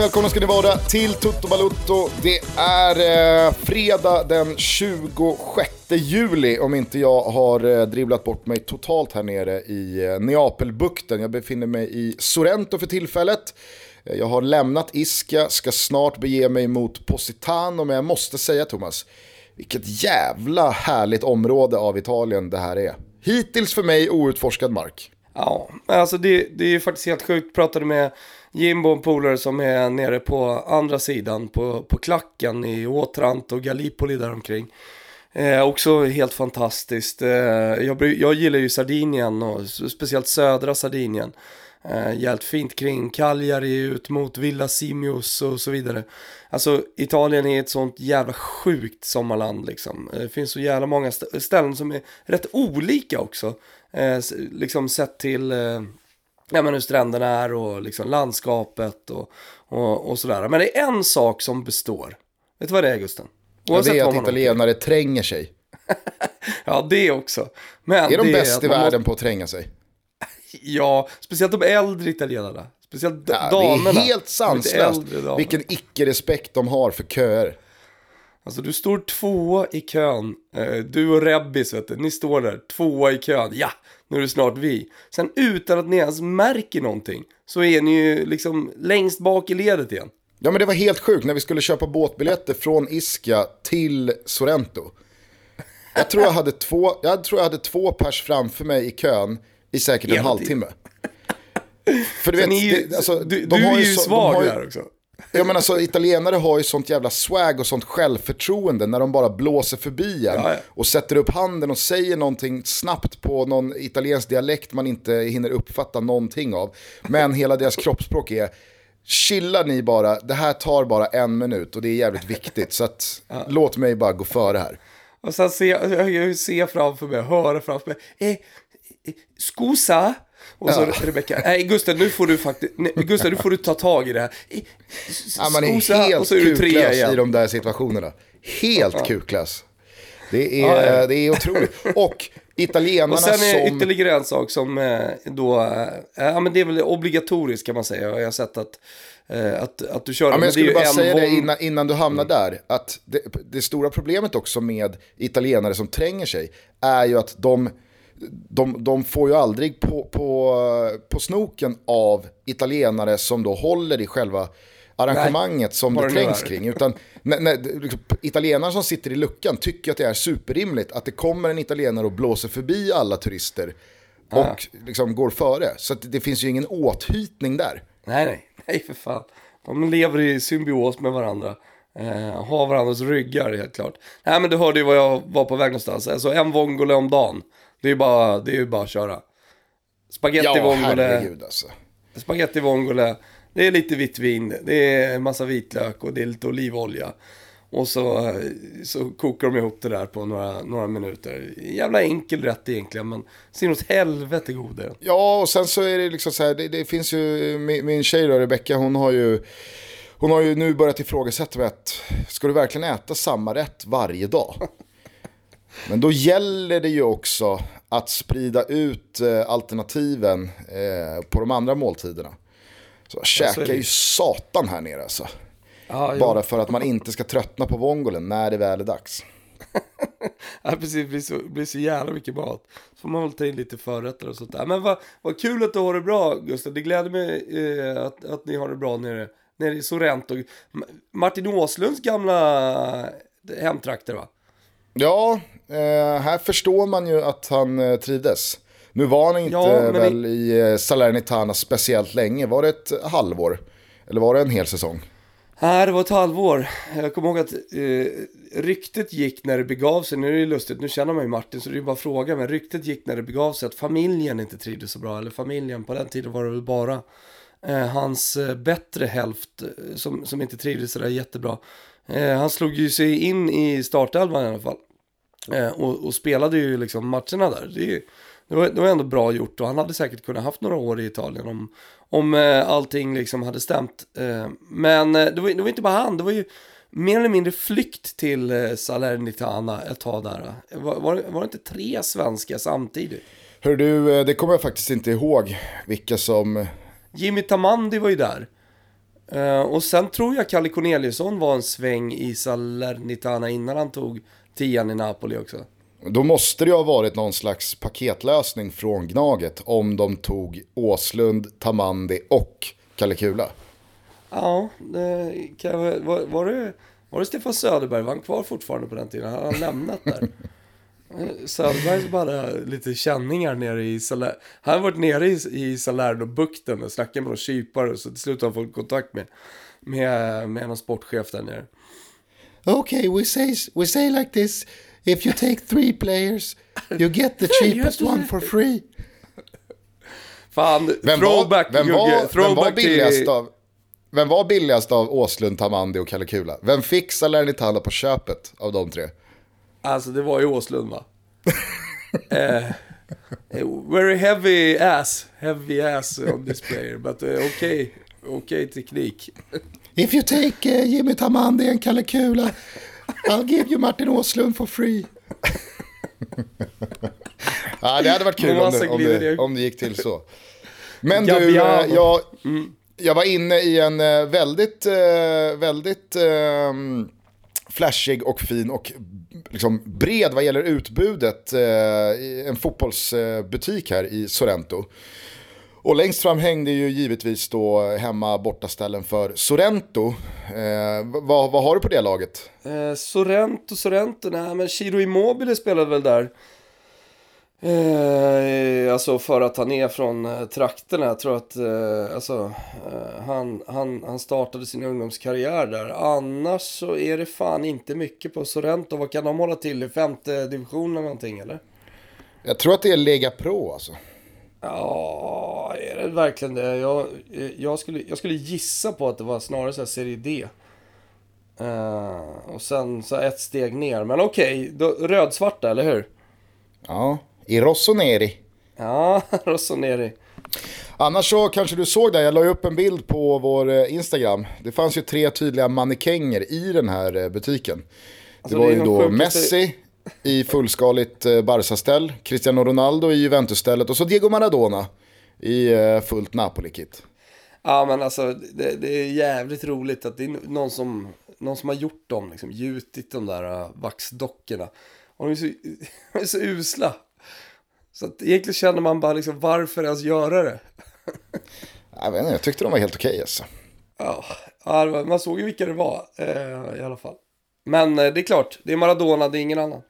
Välkomna ska ni vara till Toto Balutto. Det är eh, fredag den 26 juli om inte jag har eh, dribblat bort mig totalt här nere i eh, Neapelbukten. Jag befinner mig i Sorrento för tillfället. Eh, jag har lämnat Ischia, ska snart bege mig mot Positano, men jag måste säga Thomas, vilket jävla härligt område av Italien det här är. Hittills för mig outforskad mark. Ja, alltså det, det är ju faktiskt helt sjukt. Pratade med Jimbo, en polare som är nere på andra sidan, på, på klacken i Åtrant och Gallipoli däromkring. Eh, också helt fantastiskt. Eh, jag, jag gillar ju Sardinien och speciellt södra Sardinien. Eh, jävligt fint kring Cagliari ut mot Villa Simius och så vidare. Alltså Italien är ett sånt jävla sjukt sommarland liksom. Eh, det finns så jävla många st ställen som är rätt olika också. Eh, liksom sett till eh, ja, men hur stränderna är och liksom landskapet och, och, och sådär. Men det är en sak som består. Vet du vad det är Gusten? Jag vet att italienare åker. tränger sig. ja, det också. Men är de bäst i världen måste... på att tränga sig? ja, speciellt de äldre italienarna. Speciellt ja, damerna. Det är helt sanslöst vilken icke-respekt de har för köer. Alltså du står tvåa i kön, eh, du och Rebbis vet du, ni står där, tvåa i kön, ja, nu är det snart vi. Sen utan att ni ens märker någonting, så är ni ju liksom längst bak i ledet igen. Ja men det var helt sjukt när vi skulle köpa båtbiljetter från Iska till Sorrento. Jag tror jag hade två, jag tror jag hade två pers framför mig i kön i säkert en halvtimme. För du vet, ni, det, alltså, du, de du är ju så, svag där också. Ja men alltså italienare har ju sånt jävla swag och sånt självförtroende när de bara blåser förbi en ja, ja. och sätter upp handen och säger någonting snabbt på någon italiensk dialekt man inte hinner uppfatta någonting av. Men hela deras kroppsspråk är chilla ni bara, det här tar bara en minut och det är jävligt viktigt så att ja. låt mig bara gå före här. Och sen ser jag ser framför mig, höra framför mig, eh, eh, skusa, och så ja. Rebecka, nej Gustav nu får du faktiskt, Gustav nu får du ta tag i det här. Ja, man är helt och så är du kuklös i de där situationerna. Helt ja. kuklös. Det är, ja, ja. det är otroligt. Och italienarna som... Och sen är som... ytterligare en sak som eh, då, eh, ja men det är väl obligatoriskt kan man säga. Jag har sett att, eh, att, att du kör. Ja, men jag skulle bara säga det innan, innan du hamnar mm. där. Att det, det stora problemet också med italienare som tränger sig är ju att de de, de får ju aldrig på, på, på snoken av italienare som då håller i själva arrangemanget Nej, som det trängs kring. Utan när, när, liksom, italienare som sitter i luckan tycker att det är superrimligt att det kommer en italienare och blåser förbi alla turister och ja. liksom går före. Så det finns ju ingen åthytning där. Nej, nej, nej för fan. De lever i symbios med varandra. Eh, har varandras ryggar helt klart. Nej men du hörde ju vad jag var på väg någonstans. Alltså en vongole om dagen. Det är bara, det är bara att köra. Spaghetti ja, vongole. Alltså. Spaghetti vongole. Det är lite vitt vin, det är en massa vitlök och det är lite olivolja. Och så, så kokar de ihop det där på några, några minuter. Jävla enkel rätt egentligen, men ser åt helvete god Ja, och sen så är det liksom så här, det, det finns ju, min, min tjej då, Rebecka, hon har ju hon har ju nu börjat ifrågasätta mig att ska du verkligen äta samma rätt varje dag? Men då gäller det ju också att sprida ut eh, alternativen eh, på de andra måltiderna. Så jag käkar ju satan här nere alltså. Ah, Bara för att man inte ska tröttna på vongolen när det väl är dags. ja, precis, det blir, så, det blir så jävla mycket mat. Så får man väl ta in lite förrätter och sånt där. Men vad, vad kul att du har det bra Gustav. Det gläder mig eh, att, att ni har det bra nere, nere i Sorrento. Martin Åslunds gamla hemtrakter va? Ja, eh, här förstår man ju att han eh, trivdes. Nu var han inte ja, väl det... i eh, Salernitana speciellt länge. Var det ett halvår? Eller var det en hel säsong? Nej, det var ett halvår. Jag kommer ihåg att eh, ryktet gick när det begav sig. Nu är det lustigt, nu känner man ju Martin så det är bara att fråga. Men ryktet gick när det begav sig att familjen inte trivdes så bra. Eller familjen, på den tiden var det väl bara eh, hans eh, bättre hälft eh, som, som inte trivdes sådär jättebra. Eh, han slog ju sig in i startelvan i alla fall. Eh, och, och, spelade ju liksom matcherna där. Det, det, var, det var ändå bra gjort och han hade säkert kunnat haft några år i Italien om, om eh, allting liksom hade stämt. Eh, men eh, det var, det var inte bara han, det var ju mer eller mindre flykt till eh, Salernitana ett tag där. Var, var, var det inte tre svenskar samtidigt? Hör du, det kommer jag faktiskt inte ihåg vilka som... Jimmy Tamandi var ju där. Eh, och sen tror jag Kalle Corneliusson var en sväng i Salernitana innan han tog tian i Napoli också. Då måste det ju ha varit någon slags paketlösning från Gnaget om de tog Åslund, Tamandi och Kalle Kula. Ja, det kan, var, var, det, var det Stefan Söderberg? Var han kvar fortfarande på den tiden? Han har lämnat där. Söderbergs bara lite känningar nere i Saler. Han har varit nere i, i Salerno-bukten och snackat med någon kypare. Så till slut har han fått kontakt med, med, med någon sportchef där nere. Okay, we say, we say like this. If you take three players, you get the cheapest one for free. Fan, vem throwback, var, vem var, throwback vem var billigast till... av... Vem var billigast av Åslund, Tamandi och Kalle Kula? Vem fick Salernitana på köpet av de tre? Alltså det var ju Åslund va? uh, very heavy ass, heavy ass on this player, but uh, okay, okay teknik. If you take uh, Jimmy Tamandi and Kalle Kula, I'll give you Martin Åslund for free. ja, det hade varit kul om det, om, det, om det gick till så. Men du, jag, jag var inne i en väldigt, väldigt flashig och fin och liksom bred vad gäller utbudet. En fotbollsbutik här i Sorrento. Och längst fram hängde ju givetvis då hemma bortaställen för Sorrento. Eh, vad, vad har du på det laget? Eh, Sorrento, Sorrento, nej men Chiro Immobile spelade väl där. Eh, alltså för att han är från eh, trakterna. Jag tror att eh, alltså, eh, han, han, han startade sin ungdomskarriär där. Annars så är det fan inte mycket på Sorrento. Vad kan de hålla till i femte divisionen någonting eller? Jag tror att det är Lega Pro alltså. Ja, är det verkligen det? Jag, jag, skulle, jag skulle gissa på att det var snarare så här Serie D. Uh, och sen så ett steg ner. Men okej, okay, rödsvarta, eller hur? Ja, i Rossoneri. Ja, Rossoneri. Annars så kanske du såg det, jag la upp en bild på vår eh, Instagram. Det fanns ju tre tydliga mannekänger i den här eh, butiken. Alltså, det var det ju då Messi, i fullskaligt eh, Barca-ställ, Cristiano Ronaldo i Juventus-stället och så Diego Maradona i eh, fullt Napoli-kit. Ja men alltså det, det, är jävligt roligt att det är någon som, någon som har gjort dem, liksom, gjutit de där uh, vaxdockorna. Och de är så, de är så usla. Så att egentligen känner man bara liksom, varför ens göra det? jag, vet inte, jag tyckte de var helt okej okay, alltså. Ja, man såg ju vilka det var eh, i alla fall. Men eh, det är klart, det är Maradona, det är ingen annan.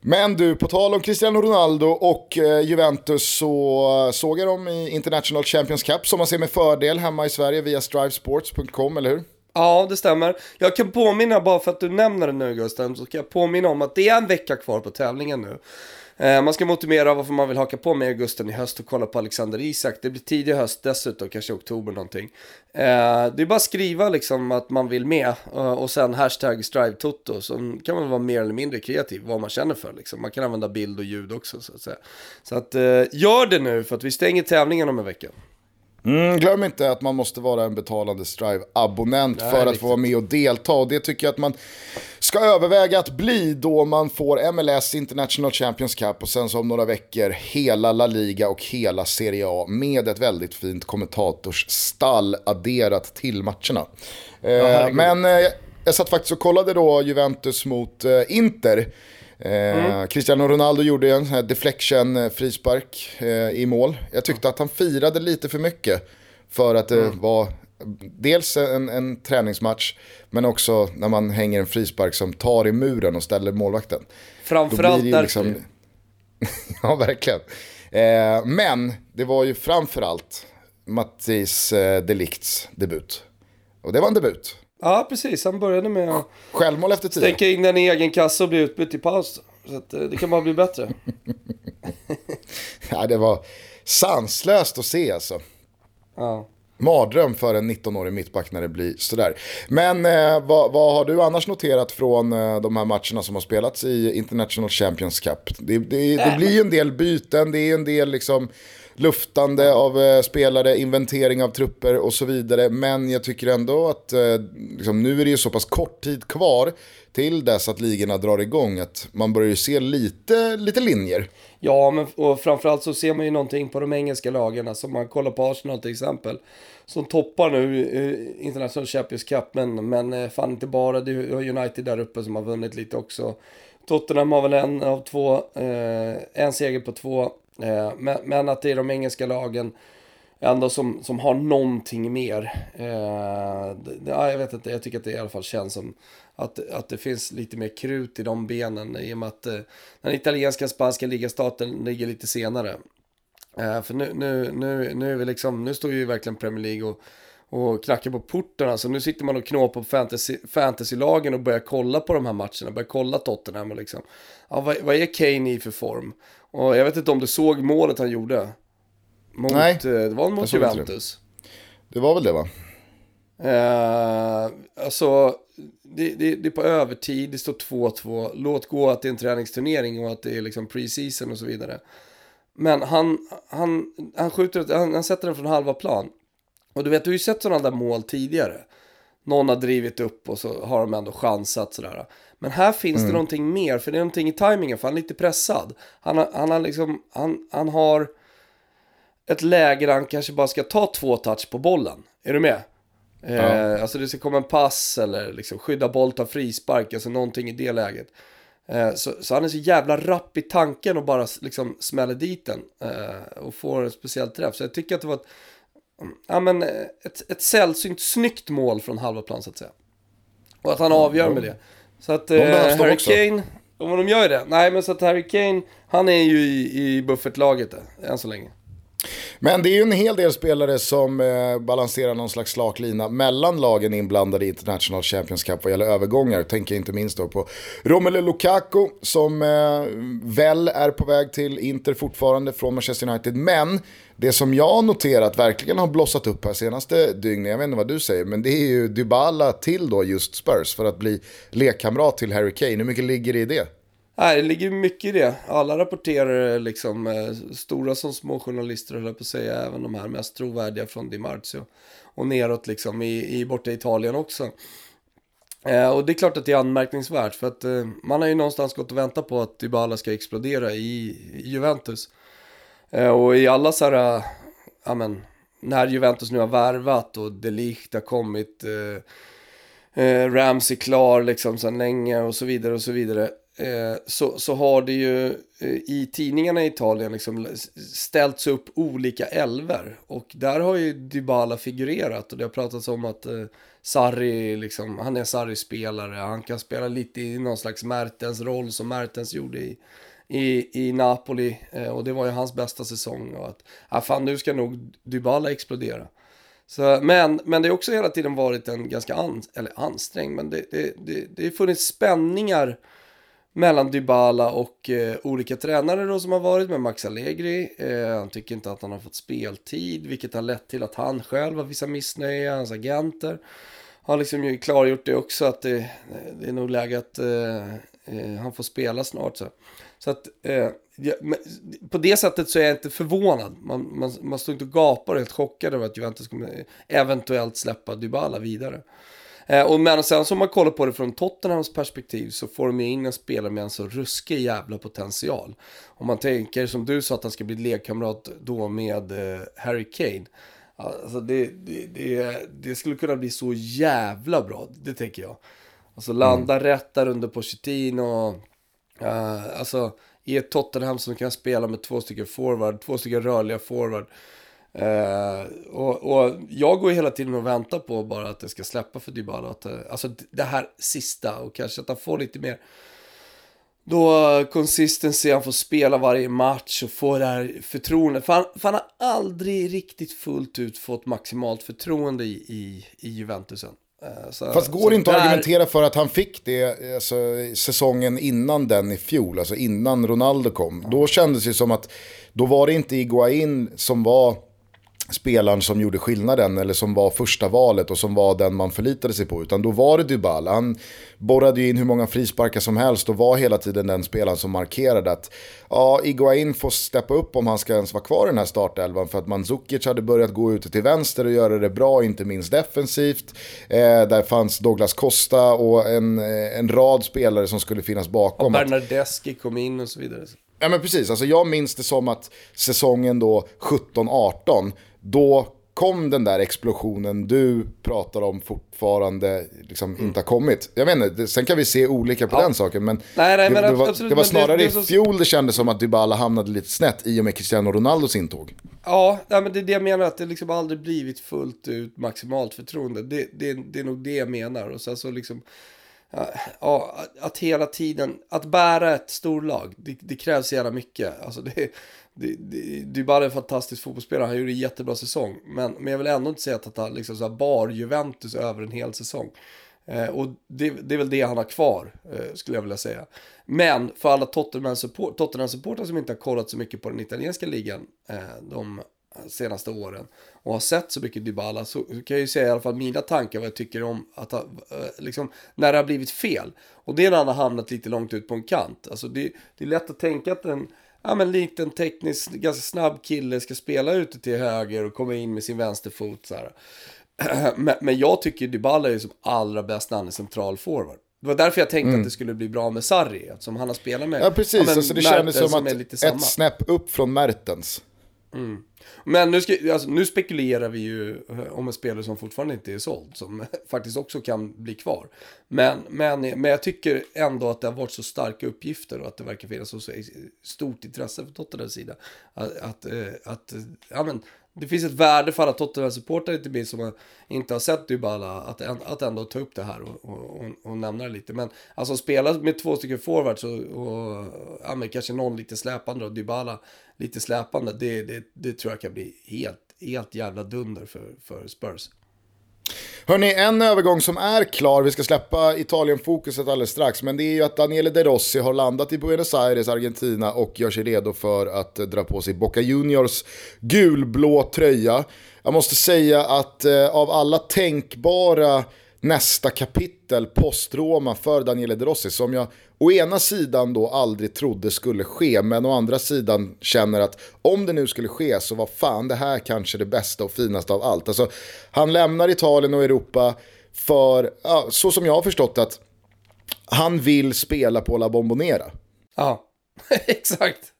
Men du, på tal om Cristiano Ronaldo och eh, Juventus så såg jag dem i International Champions Cup som man ser med fördel hemma i Sverige via strivesports.com, eller hur? Ja, det stämmer. Jag kan påminna, bara för att du nämner det nu Gusten, så kan jag påminna om att det är en vecka kvar på tävlingen nu. Eh, man ska motivera varför man vill haka på med augusten i höst och kolla på Alexander Isak. Det blir tidig höst dessutom, kanske oktober någonting. Eh, det är bara att skriva liksom att man vill med eh, och sen hashtag strive-toto. Så kan man vara mer eller mindre kreativ, vad man känner för liksom. Man kan använda bild och ljud också så att säga. Så att gör det nu för att vi stänger tävlingen om en vecka. Mm, glöm inte att man måste vara en betalande Strive-abonnent för att få vara med och delta. Och det tycker jag att man ska överväga att bli då man får MLS International Champions Cup och sen så om några veckor hela La Liga och hela Serie A med ett väldigt fint kommentatorsstall adderat till matcherna. Eh, men eh, jag satt faktiskt och kollade då Juventus mot eh, Inter. Mm. Cristiano Ronaldo gjorde en sån här deflection frispark eh, i mål. Jag tyckte att han firade lite för mycket för att det mm. var dels en, en träningsmatch men också när man hänger en frispark som tar i muren och ställer målvakten. Framförallt därför. Liksom... ja, verkligen. Eh, men det var ju framförallt Mattis eh, Delicts debut. Och det var en debut. Ja, precis. Han började med att Självmål efter tio. stänka in den i egen kassa och bli utbytt i paus. Så att, eh, det kan bara bli bättre. ja, det var sanslöst att se alltså. Ja. Mardröm för en 19-årig mittback när det blir sådär. Men eh, vad, vad, har du annars noterat från eh, de här matcherna som har spelats i International Champions Cup? Det, det, det blir ju en del byten, det är en del liksom luftande av eh, spelare, inventering av trupper och så vidare. Men jag tycker ändå att eh, liksom, nu är det ju så pass kort tid kvar till dess att ligorna drar igång att man börjar ju se lite, lite linjer. Ja, men och framförallt så ser man ju någonting på de engelska lagen. Alltså man kollar på Arsenal till exempel. Som toppar nu eh, International Champions Cup. Men, men eh, fan inte bara. Det är United där uppe som har vunnit lite också. Tottenham har väl en av två. Eh, en seger på två. Eh, men, men, att det är de engelska lagen ändå som, som har någonting mer. Eh, det, jag vet inte, jag tycker att det i alla fall känns som att, att det finns lite mer krut i de benen i och med att eh, den italienska spanska ligastaten ligger lite senare. Eh, för nu, nu, nu, nu, är vi liksom, nu står ju verkligen Premier League och, och knackar på porten. Alltså nu sitter man och knåpar på fantasy, fantasylagen och börjar kolla på de här matcherna. Börjar kolla Tottenham och liksom, ja, vad, vad är Kane i för form? Och jag vet inte om du såg målet han gjorde. Mot, Nej, eh, det var mot Juventus. Det. det var väl det va? Eh, alltså, det, det, det, är på övertid, det står 2-2. Låt gå att det är en träningsturnering och att det är liksom pre-season och så vidare. Men han, han, han, skjuter, han, han sätter den från halva plan. Och du vet, du har ju sett sådana där mål tidigare. Någon har drivit upp och så har de ändå chansat sådär. Men här finns mm. det någonting mer, för det är någonting i tajmingen, för han är lite pressad. Han, har, han har liksom, han, han har ett läge där han kanske bara ska ta två touch på bollen. Är du med? Ja. Eh, alltså det ska komma en pass eller liksom skydda boll, ta frispark, alltså någonting i det läget. Eh, så, så, han är så jävla rapp i tanken och bara liksom smäller dit den eh, och får en speciell träff. Så jag tycker att det var ett, ja, men ett, ett sällsynt snyggt mål från halva plan så att säga. Och att han avgör med det. Så att de Harry Kane, om de gör det. Nej men så att Harry Kane, han är ju i, i buffertlaget än så länge. Men det är ju en hel del spelare som eh, balanserar någon slags slaklina mellan lagen inblandade i International Champions Cup vad gäller övergångar. Tänker inte minst då på Romelu Lukaku som eh, väl är på väg till Inter fortfarande från Manchester United. Men det som jag har noterat verkligen har blossat upp här senaste dygnet, jag vet inte vad du säger, men det är ju Dybala till då just Spurs för att bli lekkamrat till Harry Kane. Hur mycket ligger det i det? Nej, det ligger mycket i det. Alla rapporterar eh, liksom, eh, stora som små journalister höll på att säga, även de här mest trovärdiga från Di Marzio. Och neråt liksom i, i borta Italien också. Eh, och det är klart att det är anmärkningsvärt för att eh, man har ju någonstans gått och väntat på att Dybala ska explodera i, i Juventus. Eh, och i alla så här, ja men, när Juventus nu har värvat och Delicht har kommit, eh, eh, Ramsey klar liksom sedan länge och så vidare och så vidare Eh, så, så har det ju eh, i tidningarna i Italien liksom ställts upp olika elver. Och där har ju Dybala figurerat och det har pratats om att eh, Sarri, liksom, han är Sarri-spelare. Han kan spela lite i någon slags Mertens roll som Mertens gjorde i, i, i Napoli. Eh, och det var ju hans bästa säsong. Och att, ah, fan nu ska nog Dybala explodera. Så, men, men det har också hela tiden varit en ganska an, eller ansträngd, men det, det, det, det har funnits spänningar mellan Dybala och eh, olika tränare då som har varit med Max Allegri. Eh, han tycker inte att han har fått speltid, vilket har lett till att han själv har vissa missnöje, hans agenter. Har liksom ju klargjort det också att det, det är nog läge att eh, eh han får spela snart. Så, så att eh, ja, på det sättet så är jag inte förvånad. Man, man, man står inte och gapar och helt chockad över att Juventus kommer eventuellt släppa Dybala vidare. Eh, och men sen så om man kollar på det från Tottenhams perspektiv så får de in en spelare med en så ruskig jävla potential. Om man tänker som du sa att han ska bli lekkamrat då med eh, Harry Kane. Alltså det, det, det, det, skulle kunna bli så jävla bra, det tänker jag. Alltså landa mm. rätt där under Pochettino. Uh, alltså i ett Tottenham som kan spela med två stycken forward, två stycken rörliga forward. Uh, och, och, jag går hela tiden och väntar på bara att det ska släppa för Dybala. Att, uh, alltså det här sista och kanske att han får lite mer då consistency, han får spela varje match och få det här förtroendet. För han, för han har aldrig riktigt fullt ut fått maximalt förtroende i, i, i Juventusen. Uh, så, Fast går det inte där... att argumentera för att han fick det alltså, säsongen innan den i fjol, alltså innan Ronaldo kom. Då kändes det som att då var det inte Iguain som var spelaren som gjorde skillnaden eller som var första valet och som var den man förlitade sig på. Utan då var det Dybala. Han borrade ju in hur många frisparkar som helst och var hela tiden den spelaren som markerade att ja, Iguain får steppa upp om han ska ens vara kvar i den här startelvan för att Mandzukic hade börjat gå ute till vänster och göra det bra, inte minst defensivt. Eh, där fanns Douglas Costa och en, eh, en rad spelare som skulle finnas bakom. Och Bernardeschi kom in och så vidare. Ja men precis, alltså jag minns det som att säsongen då 17-18 då kom den där explosionen du pratar om fortfarande liksom mm. inte har kommit. Jag vet inte, sen kan vi se olika på ja. den saken, men, nej, nej, men det, det, var, absolut, det var snarare det, i fjol det kändes som att Dybala hamnade lite snett i och med Cristiano Ronaldos intåg. Ja, nej, men det är det jag menar, att det liksom aldrig blivit fullt ut maximalt förtroende. Det, det, det är nog det jag menar. Och sen så liksom, ja, att hela tiden, att bära ett storlag, det, det krävs jävla mycket. Alltså det, det, det, det är bara en fantastisk fotbollsspelare, han gjorde en jättebra säsong. Men, men jag vill ändå inte säga att han liksom så bar Juventus över en hel säsong. Eh, och det, det, är väl det han har kvar, eh, skulle jag vilja säga. Men för alla Tottenham-supportrar som inte har kollat så mycket på den italienska ligan eh, de senaste åren och har sett så mycket Dybala så kan jag ju säga i alla fall mina tankar vad jag tycker om att ha, eh, liksom, när det har blivit fel. Och det är när han har hamnat lite långt ut på en kant. Alltså det, det är lätt att tänka att en ja, men liten teknisk, ganska snabb kille ska spela ute till höger och komma in med sin vänsterfot. Så. Men, men jag tycker Dybala är som allra bäst när han är central forward. Det var därför jag tänkte mm. att det skulle bli bra med Sarri, eftersom han har spelat med... Ja, precis. Ja, alltså, det kändes som att ett snäpp upp från Mertens. Mm. Men nu, ska, alltså, nu spekulerar vi ju eh, om en spelare som fortfarande inte är såld, som faktiskt också kan bli kvar. Men, men, men jag tycker ändå att det har varit så starka uppgifter och att det verkar finnas så stort intresse från Tottenhams sida. Att, att, eh, att eh, ja, men, det finns ett värde för alla Tottenham-supportrar inte minst som inte har sett Dybala att, att ändå ta upp det här och, och, och, och nämna det lite. Men alltså spela med två stycken forwards och, och ja, men kanske någon lite släpande och Dybala lite släpande. Det, det, det tror jag kan bli helt, helt jävla dunder för, för Spurs. Hörni, en övergång som är klar, vi ska släppa Italien-fokuset alldeles strax, men det är ju att Daniele De Rossi har landat i Buenos Aires, Argentina och gör sig redo för att dra på sig Boca Juniors gulblå tröja. Jag måste säga att eh, av alla tänkbara nästa kapitel post-Roma för Daniele De Rossi som jag å ena sidan då aldrig trodde skulle ske men å andra sidan känner att om det nu skulle ske så var fan det här kanske det bästa och finaste av allt. Alltså, han lämnar Italien och Europa för, ja, så som jag har förstått att han vill spela på La Bombonera. Ja, exakt.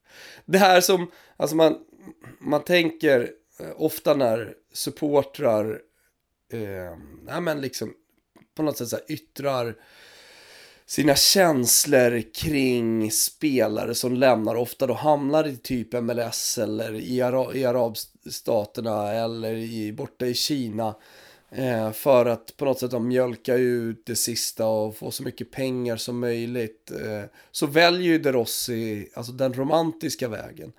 Det här som, alltså man, man tänker eh, ofta när supportrar eh, nej men liksom på något sätt så yttrar sina känslor kring spelare som lämnar, ofta då hamnar i typ MLS eller i, Ara i arabstaterna eller i, borta i Kina. Eh, för att på något sätt mjölka ut det sista och få så mycket pengar som möjligt. Eh, så väljer ju De Rossi, alltså den romantiska vägen.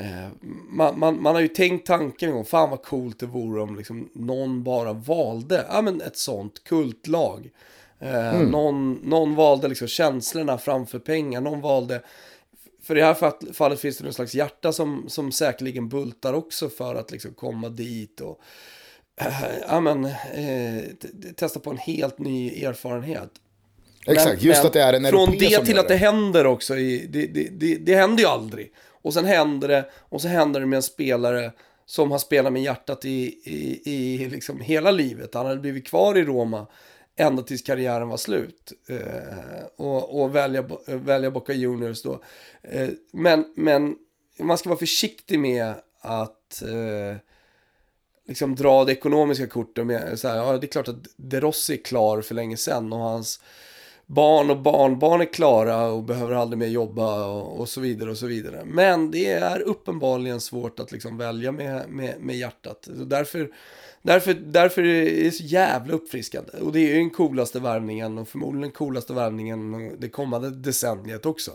Eh, man, man, man, har ju tänkt tanken en gång, fan vad coolt det vore om liksom någon bara valde ja, men ett sånt kultlag. Eh, mm. någon, någon valde liksom känslorna framför pengar, någon valde för i det här fallet finns det någon slags hjärta som, som säkerligen bultar också för att liksom komma dit och äh, ja, men, eh, testa på en helt ny erfarenhet. Exakt, men, just att det är en Från det till att det händer också, i, det, det, det, det händer ju aldrig. Och sen händer det, och så händer det med en spelare som har spelat med hjärtat i, i, i liksom hela livet. Han hade blivit kvar i Roma ända tills karriären var slut. Eh, och, och välja, välja Boca Juniors då. Eh, men, men man ska vara försiktig med att eh, liksom dra det ekonomiska kortet. Med, så här, ja, det är klart att De Rossi är klar för länge sedan och hans barn och barnbarn är klara och behöver aldrig mer jobba och, och, så vidare och så vidare. Men det är uppenbarligen svårt att liksom välja med, med, med hjärtat. Så därför, därför, därför är det så jävla uppfriskande. Och det är ju den coolaste värvningen och förmodligen den coolaste värvningen det kommande decenniet också.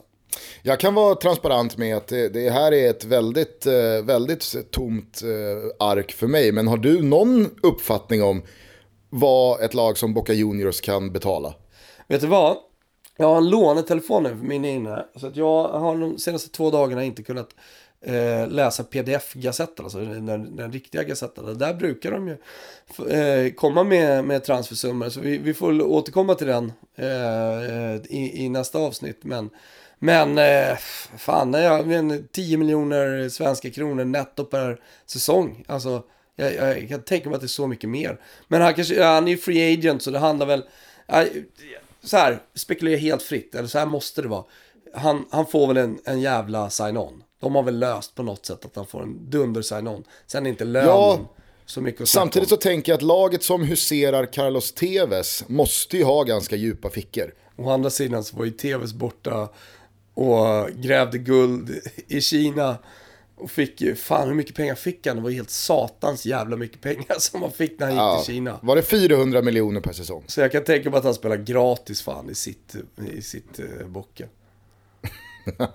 Jag kan vara transparent med att det, det här är ett väldigt, eh, väldigt tomt eh, ark för mig. Men har du någon uppfattning om vad ett lag som Boca Juniors kan betala? Vet du vad? Jag har en lånetelefon nu för min inne. Så att jag har de senaste två dagarna inte kunnat eh, läsa pdf-gazetten, alltså den, den riktiga gazetten. Där brukar de ju eh, komma med, med transfersummor, så vi, vi får återkomma till den eh, i, i, nästa avsnitt. Men, men eh, fan, jag men 10 miljoner svenska kronor netto per säsong. Alltså, jag, jag, kan tänka mig att det är så mycket mer. Men han, kanske, han är ju free agent, så det handlar väl... Så här, spekulerar helt fritt, eller så här måste det vara. Han, han får väl en, en jävla sign-on. De har väl löst på något sätt att han får en dunder sign-on. Sen är inte lönen ja, så mycket att Samtidigt så tänker jag att laget som huserar Carlos Tevez måste ju ha ganska djupa fickor. Å andra sidan så var ju Tevez borta och grävde guld i Kina. Och fick ju, fan hur mycket pengar fick han? Det var helt satans jävla mycket pengar som han fick när han ja, gick till Kina. Var det 400 miljoner per säsong? Så jag kan tänka mig att han spelar gratis fan i sitt, i sitt uh, bocka.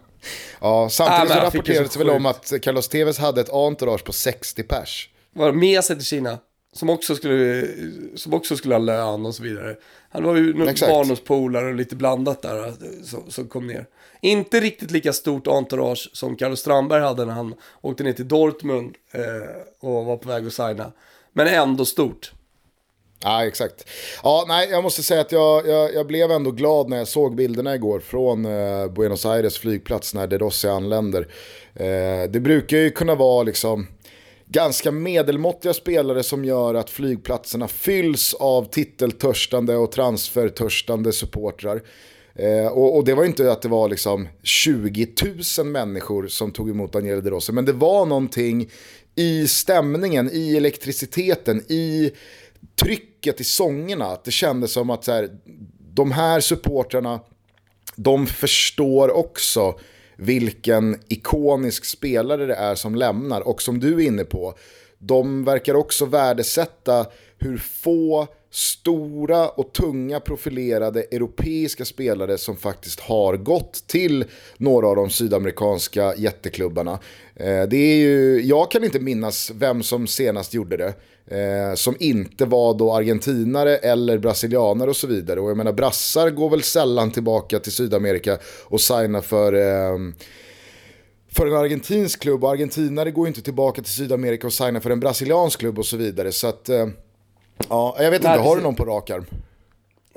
Ja, samtidigt ah, så rapporterades det väl om att Carlos Tevez hade ett entourage på 60 pers. Var med sig till Kina? Som också, skulle, som också skulle ha lön och så vidare. Han var ju barndomspolare och lite blandat där som, som kom ner. Inte riktigt lika stort entourage som Carlos Strandberg hade när han åkte ner till Dortmund eh, och var på väg att signa. Men ändå stort. Ja, exakt. Ja, nej, jag måste säga att jag, jag, jag, blev ändå glad när jag såg bilderna igår från eh, Buenos Aires flygplats när De Rossi anländer. Eh, det brukar ju kunna vara liksom ganska medelmåttiga spelare som gör att flygplatserna fylls av titeltörstande och transfertörstande supportrar. Eh, och, och, det var inte att det var liksom 20 000 människor som tog emot Daniel De Rossi, men det var någonting i stämningen, i elektriciteten, i trycket i sångerna. Att det kändes som att så här, de här supportrarna, de förstår också vilken ikonisk spelare det är som lämnar. Och som du är inne på, de verkar också värdesätta hur få stora och tunga profilerade europeiska spelare som faktiskt har gått till några av de sydamerikanska jätteklubbarna. Eh, det är ju, jag kan inte minnas vem som senast gjorde det. Eh, som inte var då argentinare eller brasilianare och så vidare. Och jag menar brassar går väl sällan tillbaka till Sydamerika och signar för eh, för en argentinsk klubb och argentinare går inte tillbaka till Sydamerika och signar för en brasiliansk klubb och så vidare. Så att, eh, ja, jag vet inte, har du någon på rak arm?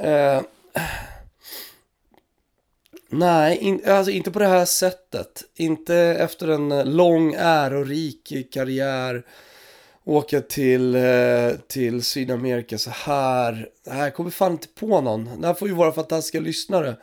Uh, nej, in, alltså inte på det här sättet. Inte efter en lång ärorik karriär åka till, eh, till Sydamerika så här. Här kommer fan inte på någon. Det här får ju våra fantastiska lyssnare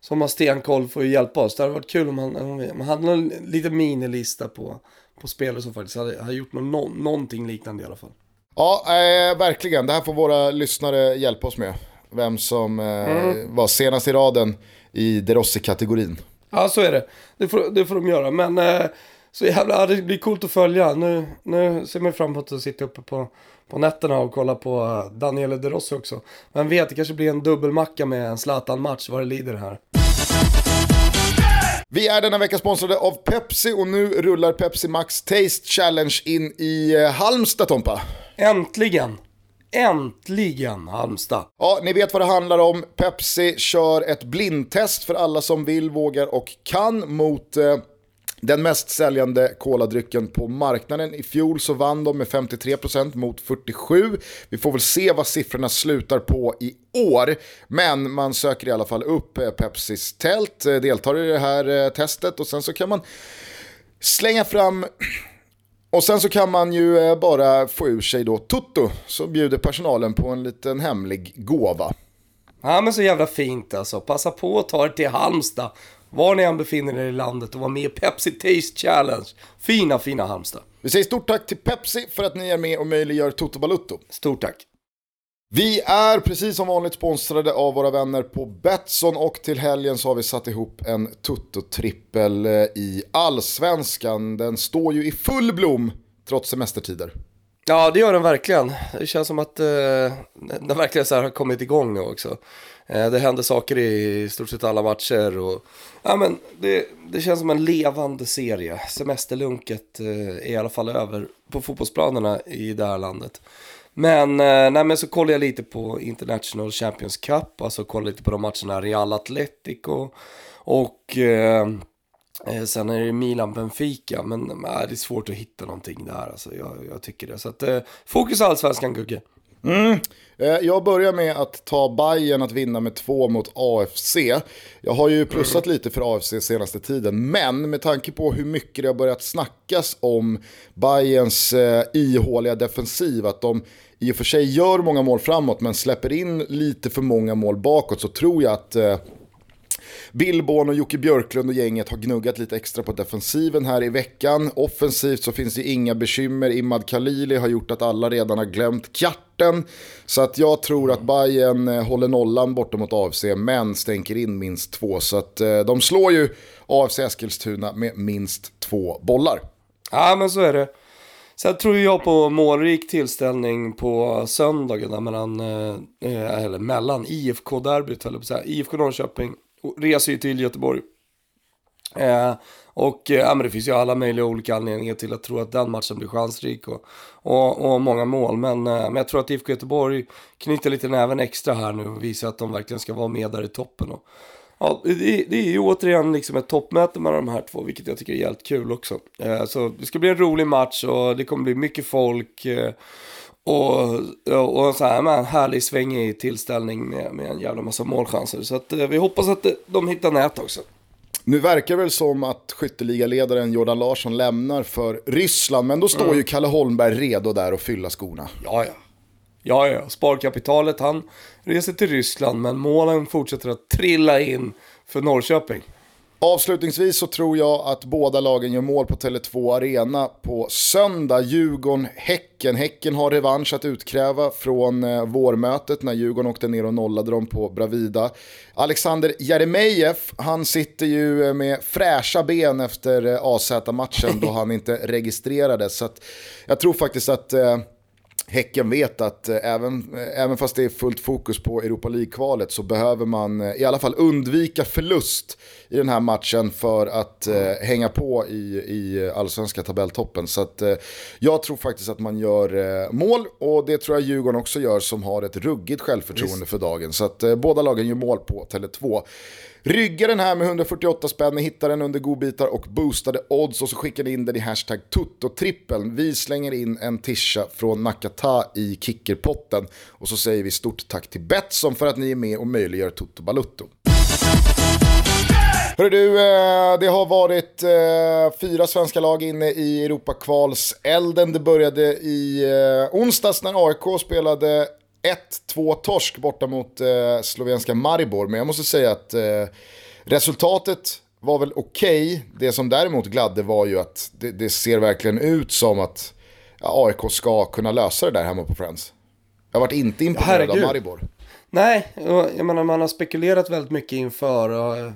som har stenkoll får ju hjälpa oss. Det hade varit kul om man, om man hade någon liten minilista på, på spelare som faktiskt hade, hade gjort någon, någonting liknande i alla fall. Ja, eh, verkligen. Det här får våra lyssnare hjälpa oss med. Vem som eh, mm. var senast i raden i Derossi-kategorin. Ja, så är det. Det får, det får de göra. Men eh, så jävla, det blir coolt att följa. Nu, nu ser man fram emot att sitta uppe på, på nätterna och kolla på Daniele De Rossi också. Men vet, det kanske blir en dubbelmacka med en Zlatan-match vad det lider här. Vi är denna vecka sponsrade av Pepsi och nu rullar Pepsi Max Taste Challenge in i eh, Halmstad Tompa. Äntligen! Äntligen Halmstad! Ja, ni vet vad det handlar om. Pepsi kör ett blindtest för alla som vill, vågar och kan mot eh, den mest säljande koladrycken på marknaden. I fjol så vann de med 53% mot 47%. Vi får väl se vad siffrorna slutar på i år. Men man söker i alla fall upp eh, Pepsis tält, eh, deltar i det här eh, testet och sen så kan man slänga fram och sen så kan man ju bara få ur sig då Tutto, så bjuder personalen på en liten hemlig gåva. Ja men så jävla fint alltså. Passa på att ta er till Halmstad var ni än befinner er i landet och var med i Pepsi Taste Challenge. Fina, fina Halmstad. Vi säger stort tack till Pepsi för att ni är med och möjliggör Toto Balutto. Stort tack. Vi är precis som vanligt sponsrade av våra vänner på Betsson och till helgen så har vi satt ihop en tuttotrippel eh, i Allsvenskan. Den står ju i full blom trots semestertider. Ja, det gör den verkligen. Det känns som att eh, den verkligen så har kommit igång nu också. Eh, det händer saker i stort sett alla matcher. Och, ja, men det, det känns som en levande serie. Semesterlunket eh, är i alla fall över på fotbollsplanerna i det här landet. Men, eh, nej, men så kollar jag lite på International Champions Cup, alltså kollar lite på de matcherna Real Atletico och eh, eh, sen är det Milan-Benfica, men nej, det är svårt att hitta någonting där. Alltså, jag, jag tycker det. Så att, eh, fokus allsvenskan, Gugge. Mm. Eh, jag börjar med att ta Bayern att vinna med två mot AFC. Jag har ju plussat lite för AFC senaste tiden, men med tanke på hur mycket det har börjat snackas om Bayerns eh, ihåliga defensiv, att de i och för sig gör många mål framåt men släpper in lite för många mål bakåt, så tror jag att eh, Billborn och Jocke Björklund och gänget har gnuggat lite extra på defensiven här i veckan. Offensivt så finns det inga bekymmer. Imad Khalili har gjort att alla redan har glömt kjarten. Så att jag tror att Bayern eh, håller nollan borta mot AFC men stänker in minst två. Så att eh, de slår ju AFC Eskilstuna med minst två bollar. Ja men så är det. Sen tror jag på målrik tillställning på söndagen mellan, eh, eh, eller mellan IFK-derbyt, på IFK Norrköping reser ju till Göteborg. Eh, och eh, men det finns ju alla möjliga olika anledningar till att tro att den matchen blir chansrik och, och, och många mål. Men, eh, men jag tror att IFK Göteborg knyter lite näven extra här nu och visar att de verkligen ska vara med där i toppen. Och, ja, det, det är ju återigen liksom ett toppmöte mellan de här två, vilket jag tycker är jävligt kul också. Eh, så det ska bli en rolig match och det kommer bli mycket folk. Eh, Eh, och, och så här med en härlig svängig tillställning med, med en jävla massa målchanser. Så att, eh, vi hoppas att de hittar nät också. Nu verkar det väl som att skytteligaledaren Jordan Larsson lämnar för Ryssland, men då står mm. ju Kalle Holmberg redo där att fylla skorna. Ja, ja. Ja, ja. Sparkapitalet, han reser till Ryssland, men målen fortsätter att trilla in för Norrköping. Avslutningsvis så tror jag att båda lagen gör mål på Tele2 Arena på söndag. Djurgården-Häcken. Häcken har revansch att utkräva från eh, vårmötet när Djurgården åkte ner och nollade dem på Bravida. Alexander Jeremejeff, han sitter ju eh, med fräscha ben efter eh, AZ-matchen då han inte registrerades. Så jag tror faktiskt att eh, Häcken vet att eh, även, eh, även fast det är fullt fokus på Europa League-kvalet så behöver man eh, i alla fall undvika förlust i den här matchen för att eh, hänga på i, i allsvenska tabelltoppen. Så att, eh, jag tror faktiskt att man gör eh, mål och det tror jag Djurgården också gör som har ett ruggigt självförtroende Visst. för dagen. Så att båda lagen gör mål på Tele2. Rygga den här med 148 spänn, hittar den under godbitar och boostade odds och så skickar ni in den i hashtag tuttotrippeln. Vi slänger in en tisha från Nakata i kickerpotten och så säger vi stort tack till Betsson för att ni är med och möjliggör Toto Balutto. Hörru du, eh, det har varit eh, fyra svenska lag inne i Europakvalselden. Det började i eh, onsdags när AIK spelade 1-2 torsk borta mot eh, slovenska Maribor. Men jag måste säga att eh, resultatet var väl okej. Okay. Det som däremot gladde var ju att det, det ser verkligen ut som att ja, AIK ska kunna lösa det där hemma på Friends. Jag varit inte imponerad ja, av Maribor. Nej, jag menar man har spekulerat väldigt mycket inför och eh,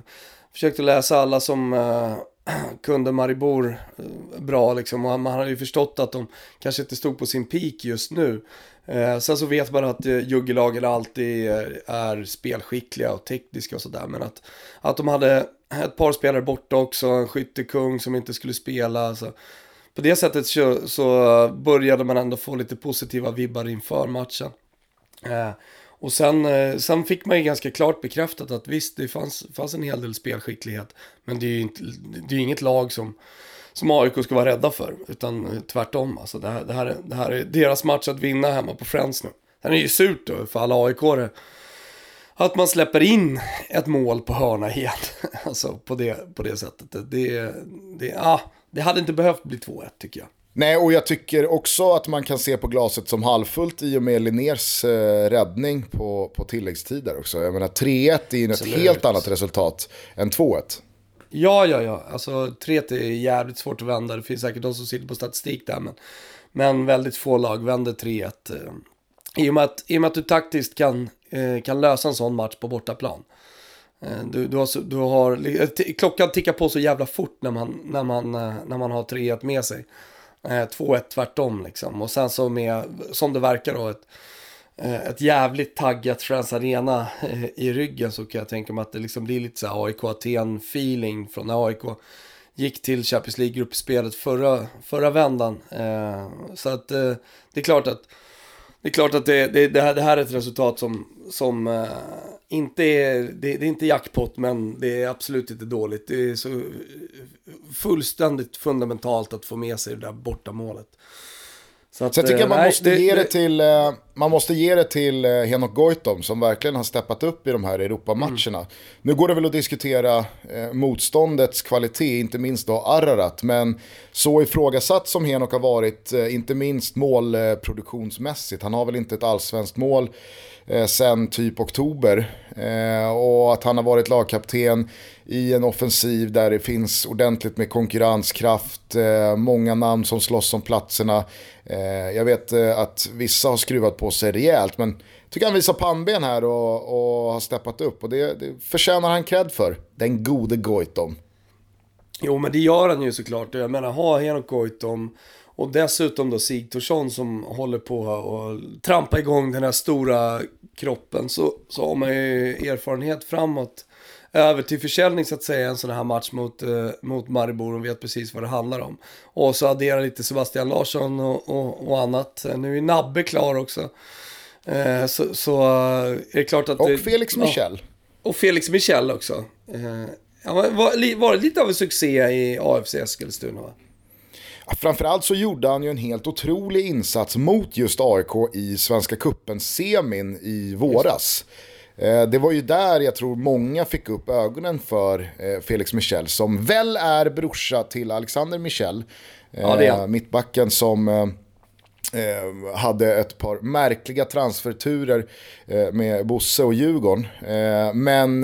försökt läsa alla som uh, kunde Maribor uh, bra liksom. Och man har ju förstått att de kanske inte stod på sin peak just nu. Eh, sen så vet man att eh, juggelagen alltid är, är spelskickliga och tekniska och sådär. Men att, att de hade ett par spelare borta också, en skyttekung som inte skulle spela. Så. På det sättet så, så började man ändå få lite positiva vibbar inför matchen. Eh, och sen, eh, sen fick man ju ganska klart bekräftat att visst, det fanns, fanns en hel del spelskicklighet. Men det är ju inte, det är inget lag som som AIK ska vara rädda för. Utan tvärtom. Alltså det, här, det, här, det här är deras match att vinna hemma på Friends nu. Sen är det ju surt då för alla aik att man släpper in ett mål på hörna igen. alltså på det, på det sättet. Det, det, ah, det hade inte behövt bli 2-1 tycker jag. Nej, och jag tycker också att man kan se på glaset som halvfullt i och med Linners eh, räddning på, på tilläggstider också. Jag menar 3-1 är ju ett helt annat resultat än 2-1. Ja, ja, ja. Alltså 3-1 är jävligt svårt att vända. Det finns säkert de som sitter på statistik där. Men, men väldigt få lag vänder 3-1. Eh. I, och med att, I och med att du taktiskt kan, eh, kan lösa en sån match på bortaplan. Eh, du, du har, du har, klockan tickar på så jävla fort när man, när man, när man har 3-1 med sig. 2-1 tvärtom liksom. Och sen så med, som det verkar då, ett Eh, ett jävligt taggat Friends Arena eh, i ryggen så kan jag tänka mig att det liksom blir lite så AIK Aten-feeling från när AIK gick till Champions League-gruppspelet förra, förra vändan. Eh, så att det är klart att det, är klart att det, det, det, här, det här är ett resultat som, som inte är, det, det, är inte jackpot men det är absolut inte dåligt. Det är så fullständigt fundamentalt att få med sig det där bortamålet. Så, att, så jag tycker eh, man, nej, måste det, ge det till, eh, man måste ge det till eh, Henok Goitom som verkligen har steppat upp i de här Europamatcherna. Mm. Nu går det väl att diskutera motståndets kvalitet, inte minst då Ararat. Men så ifrågasatt som Henok har varit, inte minst målproduktionsmässigt. Han har väl inte ett allsvenskt mål Eh, sen typ oktober. Eh, och att han har varit lagkapten i en offensiv där det finns ordentligt med konkurrenskraft, eh, många namn som slåss om platserna. Eh, jag vet eh, att vissa har skruvat på sig rejält, men jag tycker han visar pannben här och, och har steppat upp. Och det, det förtjänar han cred för, den gode Goitom. Jo, men det gör han ju såklart. Jag menar, ha Henok Goitom och dessutom då Sigthorsson som håller på att trampa igång den här stora kroppen. Så, så har man ju erfarenhet framåt över till försäljning så att säga en sån här match mot, eh, mot Maribor och vet precis vad det handlar om. Och så addera lite Sebastian Larsson och, och, och annat. Nu är Nabbe klar också. Eh, så, så eh, är det klart att... Och det, Felix Michel. Ja, och Felix Michel också. Eh, ja, var, var det lite av en succé i AFC Eskilstuna va? Framförallt så gjorde han ju en helt otrolig insats mot just AIK i Svenska Cupen-semin i våras. Eh, det var ju där jag tror många fick upp ögonen för eh, Felix Michel som väl är brorsa till Alexander Michel. Ja. Eh, mittbacken som hade ett par märkliga transferturer med Bosse och Djurgården. men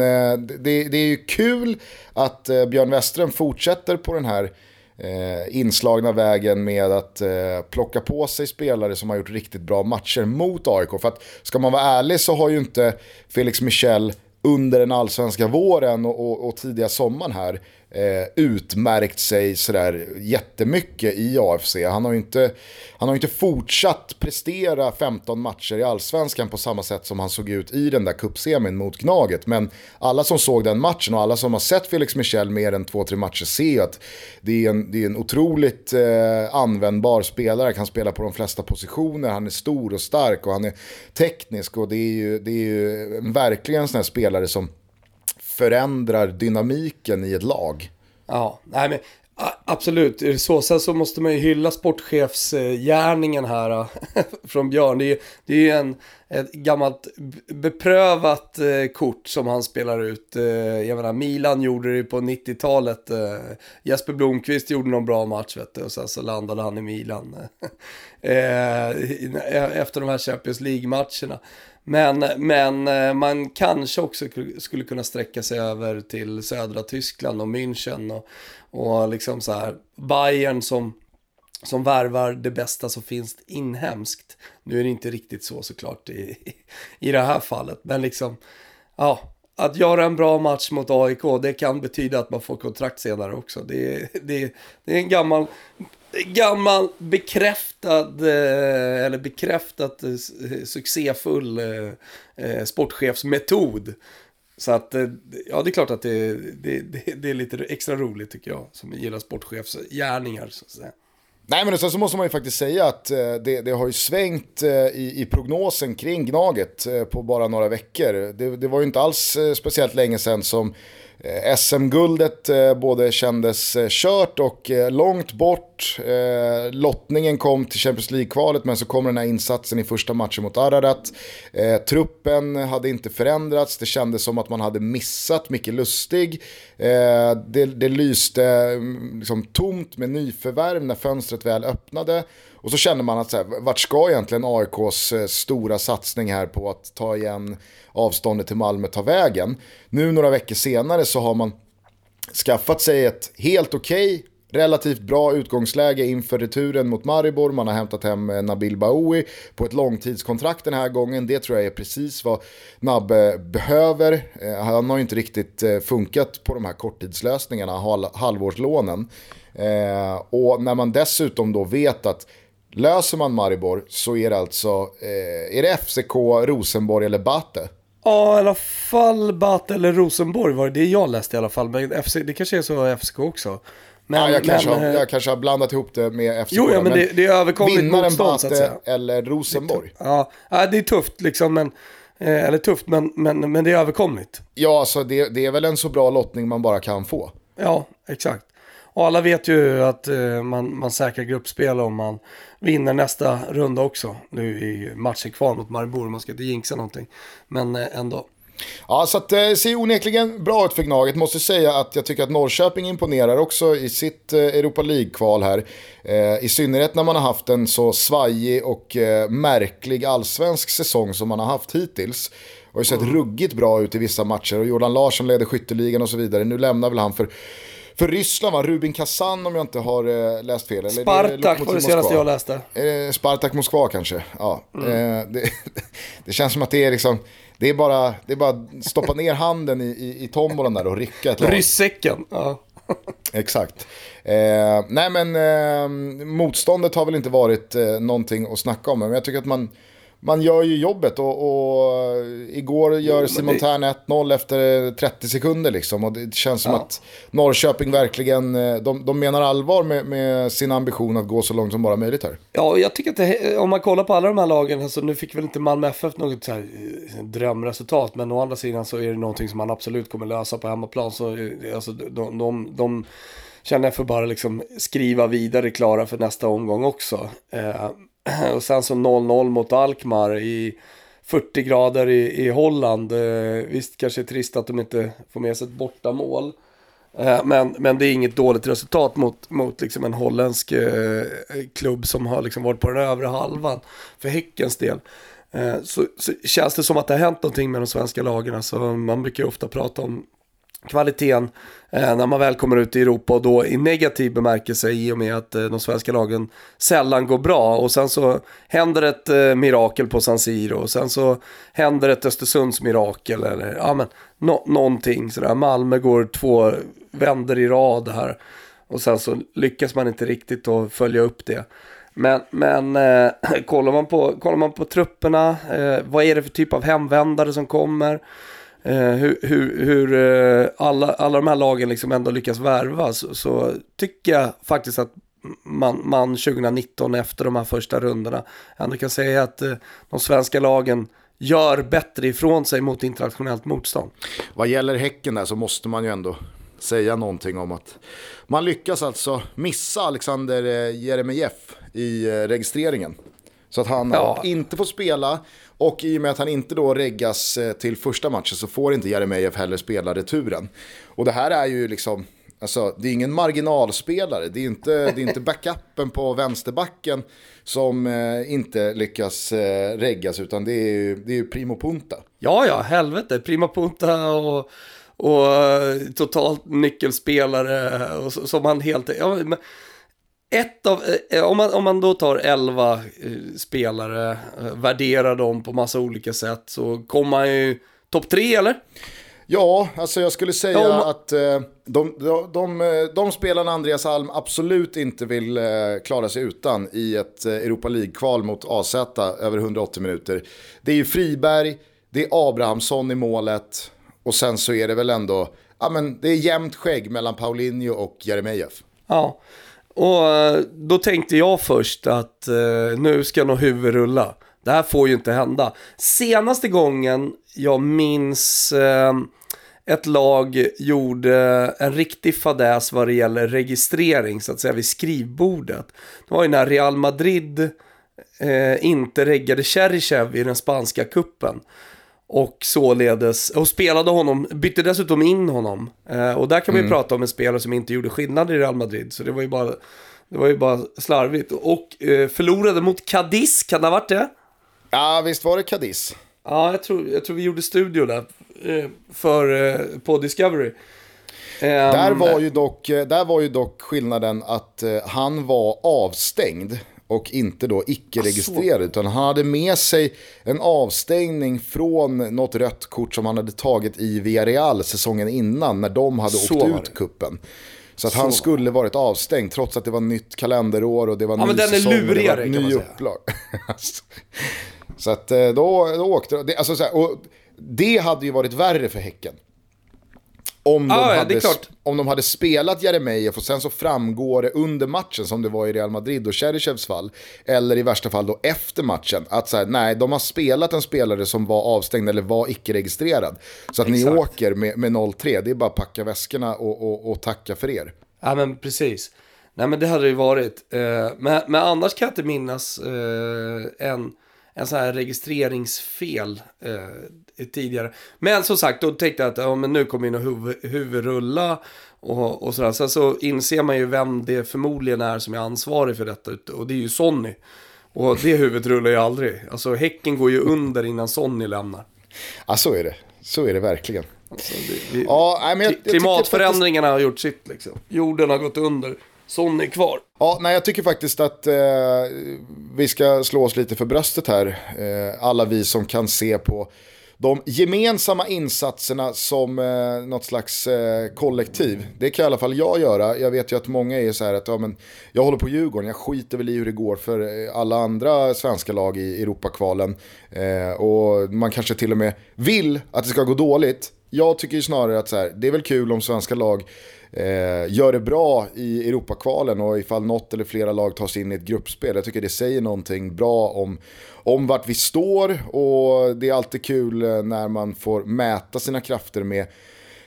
det, är ju kul att Björn Westerholm fortsätter på den här eh, inslagna vägen med att eh, plocka på sig spelare som har gjort riktigt bra matcher mot AIK. För att ska man vara ärlig så har ju inte Felix Michel under den allsvenska våren och, och, och tidiga sommaren här eh, utmärkt sig sådär jättemycket i AFC. Han har ju inte, han har inte fortsatt prestera 15 matcher i allsvenskan på samma sätt som han såg ut i den där cupsemin mot Gnaget. Men alla som såg den matchen och alla som har sett Felix Michel mer än 2-3 matcher ser ju att det är en, det är en otroligt eh, användbar spelare, Han kan spela på de flesta positioner, han är stor och stark och han är teknisk och det är ju, det är ju verkligen en sån här spelare som förändrar dynamiken i ett lag. Ja, nej men absolut. Så, sen så måste man ju hylla sportchefsgärningen här från Björn. Det är, det är en, ett gammalt beprövat eh, kort som han spelar ut. Eh, jag menar, Milan gjorde det på 90-talet. Eh, Jesper Blomqvist gjorde någon bra match vet du, och sen så landade han i Milan. Eh, eh, efter de här Champions League-matcherna. Men, men eh, man kanske också skulle kunna sträcka sig över till södra Tyskland och München och, och liksom så här Bayern som, som värvar det bästa som finns inhemskt. Nu är det inte riktigt så såklart i, i det här fallet, men liksom, ja, att göra en bra match mot AIK, det kan betyda att man får kontrakt senare också. Det, det, det är en gammal gammal bekräftad, eh, eller bekräftat eh, succéfull eh, sportchefsmetod. Så att, ja det är klart att det, det, det, det är lite extra roligt tycker jag, som gillar sportchefsgärningar så att säga. Nej men sen så måste man ju faktiskt säga att eh, det, det har ju svängt eh, i, i, prognosen kring Gnaget eh, på bara några veckor. Det, det var ju inte alls speciellt länge sedan som Eh, SM-guldet eh, både kändes eh, kört och långt bort. Lottningen kom till Champions League-kvalet men så kommer den här insatsen i första matchen mot Ararat. Truppen hade inte förändrats, det kändes som att man hade missat Micke Lustig. Det, det lyste mm, liksom tomt med nyförvärv när fönstret väl öppnade. Och så känner man att så här, vart ska egentligen AIKs eh, stora satsning här på att ta igen avståndet till Malmö ta vägen. Nu några veckor senare så har man skaffat sig ett helt okej, okay, relativt bra utgångsläge inför returen mot Maribor. Man har hämtat hem eh, Nabil Baoui på ett långtidskontrakt den här gången. Det tror jag är precis vad Nabbe behöver. Eh, han har ju inte riktigt funkat på de här korttidslösningarna, halvårslånen. Och när man dessutom då vet att löser man Maribor så är det alltså är det FCK, Rosenborg eller Bate Ja, i alla fall Bat eller Rosenborg var det, det jag läste i alla fall. Men FC, det kanske är så FCK också. Men, ja, jag, kanske men, har, jag kanske har blandat ihop det med FCK. Jo, ja, men det, det är överkomligt motstånd så att säga. eller Rosenborg. Ja, ja, det är tufft liksom. Men, eh, eller tufft, men, men, men det är överkomligt. Ja, alltså det, det är väl en så bra lottning man bara kan få. Ja, exakt. Och alla vet ju att eh, man, man säkrar gruppspel om man vinner nästa runda också. Nu är matchen kvar mot Maribor, man ska inte jinxa någonting. Men eh, ändå. Ja, så det eh, ser onekligen bra ut för Gnaget. Måste säga att jag tycker att Norrköping imponerar också i sitt Europa League-kval här. I synnerhet när man har haft en så svajig och märklig allsvensk säsong som man har haft hittills. Det har ju sett mm. ruggigt bra ut i vissa matcher och Jordan Larsson leder skytteligan och så vidare. Nu lämnar väl han för för Ryssland va? Rubin Kazan om jag inte har eh, läst fel. Eller Spartak var det senaste jag läste. Eh, Spartak Moskva kanske. Ja. Mm. Eh, det, det, känns som att det är liksom, det är bara, det är bara stoppa ner handen i, i, i tombolan där och rycka ett lag. Ryssäcken. Ja. Exakt. Eh, nej men eh, motståndet har väl inte varit eh, någonting att snacka om. Men jag tycker att man, man gör ju jobbet och, och igår gör Simon Tern 1-0 efter 30 sekunder liksom. Och det känns som ja. att Norrköping verkligen, eh, de, de menar allvar med, med, sin ambition att gå så långt som bara möjligt här. Ja, jag tycker att det, om man kollar på alla de här lagen, alltså nu fick väl inte Malmö FF något så här eh, drömresultat, men å andra sidan så är det någonting som man absolut kommer lösa på hemmaplan. Så eh, alltså, de, de, de känner jag för bara liksom skriva vidare klara för nästa omgång också. Eh, och sen så 0-0 mot Alkmaar i 40 grader i, i Holland. Eh, visst kanske är trist att de inte får med sig ett bortamål. Eh, men, men det är inget dåligt resultat mot, mot liksom en holländsk eh, klubb som har liksom varit på den övre halvan för Häckens del. Eh, så, så, känns det som att det har hänt någonting med de svenska lagen. Alltså, man brukar ofta prata om kvaliteten eh, när man väl kommer ut i Europa och då i negativ bemärkelse i och med att eh, de svenska lagen sällan går bra och sen så händer ett eh, mirakel på San Siro och sen så händer ett Östersunds mirakel eller ja men no någonting sådär. Malmö går två vänder i rad här och sen så lyckas man inte riktigt att följa upp det. Men, men eh, kollar, man på, kollar man på trupperna, eh, vad är det för typ av hemvändare som kommer? Eh, hur, hur, hur eh, alla, alla de här lagen liksom ändå lyckas värva så, så tycker jag faktiskt att man, man 2019 efter de här första rundorna ändå kan säga att eh, de svenska lagen gör bättre ifrån sig mot internationellt motstånd. Vad gäller Häcken där så måste man ju ändå säga någonting om att man lyckas alltså missa Alexander Jeremejeff i registreringen. Så att han ja. inte får spela och i och med att han inte då reggas eh, till första matchen så får inte Jeremejeff heller spela returen. Och det här är ju liksom, alltså det är ingen marginalspelare. Det är inte, det är inte backupen på vänsterbacken som eh, inte lyckas eh, reggas utan det är ju, det är ju Primo Punta. Ja, ja, helvete. Primo Punta och och totalt nyckelspelare och som man helt... Ja, men, ett av, eh, om, man, om man då tar elva eh, spelare, eh, värderar dem på massa olika sätt, så kommer man ju topp tre eller? Ja, alltså jag skulle säga ja, man... att de, de, de, de spelarna Andreas Alm absolut inte vill klara sig utan i ett Europa League-kval mot AZ över 180 minuter. Det är ju Friberg, det är Abrahamsson i målet och sen så är det väl ändå, ja men det är jämnt skägg mellan Paulinho och Jeremejeff. Ja, och eh, då tänkte jag först att eh, nu ska nog huvud rulla. Det här får ju inte hända. Senaste gången jag minns eh, ett lag gjorde en riktig fadäs vad det gäller registrering så att säga vid skrivbordet. Det var ju när Real Madrid eh, inte reggade Cherichev i den spanska kuppen och således, och spelade honom, bytte dessutom in honom. Eh, och där kan man ju mm. prata om en spelare som inte gjorde skillnad i Real Madrid. Så det var ju bara, det var ju bara slarvigt. Och eh, förlorade mot Cadiz, kan det ha varit det? Ja, visst var det Cadiz. Ja, jag tror, jag tror vi gjorde studio där eh, för, eh, på Discovery. Där ehm, var, ju dock, eh, där var ju dock skillnaden att eh, han var avstängd och inte då icke-registrerad. Utan han hade med sig en avstängning från något rött kort som han hade tagit i Villarreal säsongen innan när de hade Så åkt ut kuppen. Så att Så. han skulle varit avstängd trots att det var nytt kalenderår och det var ja, ny men den säsong. Är lurigare, det var ny upplag. så att eh, då, då åkte det. Alltså och det hade ju varit värre för Häcken. Om de, ah, hade, om de hade spelat Jeremejeff och sen så framgår det under matchen som det var i Real Madrid och Cherchevs fall. Eller i värsta fall då efter matchen. Att så här, nej, de har spelat en spelare som var avstängd eller var icke-registrerad. Så att Exakt. ni åker med, med 0-3, det är bara att packa väskorna och, och, och tacka för er. Ja, men precis. Nej, men det hade det ju varit. Eh, men, men annars kan jag inte minnas eh, en, en sån här registreringsfel eh, tidigare. Men som sagt, då tänkte jag att ja, men nu kommer ju huvud, huvudrulla och, och sådär. Sen så inser man ju vem det förmodligen är som är ansvarig för detta. Och det är ju Sonny. Och det huvudet rullar ju aldrig. Alltså Häcken går ju under innan Sonny lämnar. Ja, så är det. Så är det verkligen. Alltså, det, det, Ja, men jag, jag klimatförändringarna har gjort sitt liksom. Jorden har gått under. Sonny är kvar. Ja, nej, jag tycker faktiskt att eh, vi ska slå oss lite för bröstet här. Eh, alla vi som kan se på de gemensamma insatserna som eh, något slags eh, kollektiv. Det kan i alla fall jag göra. Jag vet ju att många är så här att ja, men jag håller på Djurgården, jag skiter väl i hur det går för eh, alla andra svenska lag i Europakvalen. Eh, och man kanske till och med vill att det ska gå dåligt. Jag tycker ju snarare att så här, det är väl kul om svenska lag eh, gör det bra i Europakvalen och ifall något eller flera lag tar sig in i ett gruppspel. Jag tycker det säger någonting bra om, om vart vi står och det är alltid kul eh, när man får mäta sina krafter med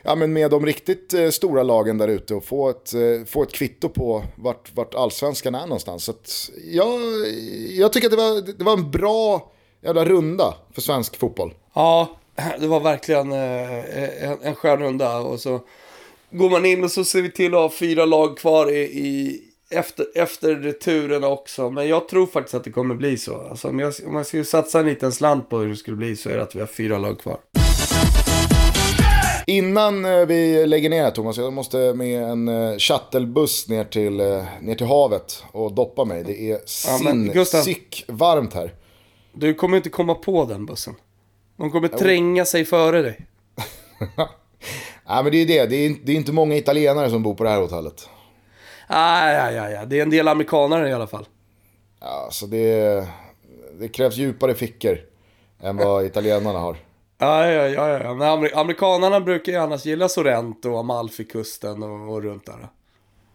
ja, men med de riktigt eh, stora lagen där ute och få ett, eh, få ett kvitto på vart, vart allsvenskan är någonstans. Så att, jag tycker att det var, det var en bra jävla runda för svensk fotboll. Ja, det var verkligen eh, en, en skön runda. Och så går man in och så ser vi till att ha fyra lag kvar i, i efter, efter returerna också. Men jag tror faktiskt att det kommer bli så. Alltså, om, jag, om jag skulle satsa en liten slant på hur det skulle bli så är det att vi har fyra lag kvar. Innan eh, vi lägger ner här Thomas, jag måste med en eh, shuttlebuss ner till, eh, ner till havet och doppa mig. Det är Ja, men Gustav- sick varmt här. Du kommer inte komma på den bussen. De kommer tränga sig före dig. Ja, men det är det, det är, det är inte många italienare som bor på det här hotellet. Ah, ja, ja, ja. Det är en del amerikanare i alla fall. Ja, så det, det krävs djupare fickor än vad italienarna har. Ja, ja, ja, ja. Men amer- amerikanarna brukar ju annars gilla Sorrento och Amalfikusten och, och runt där.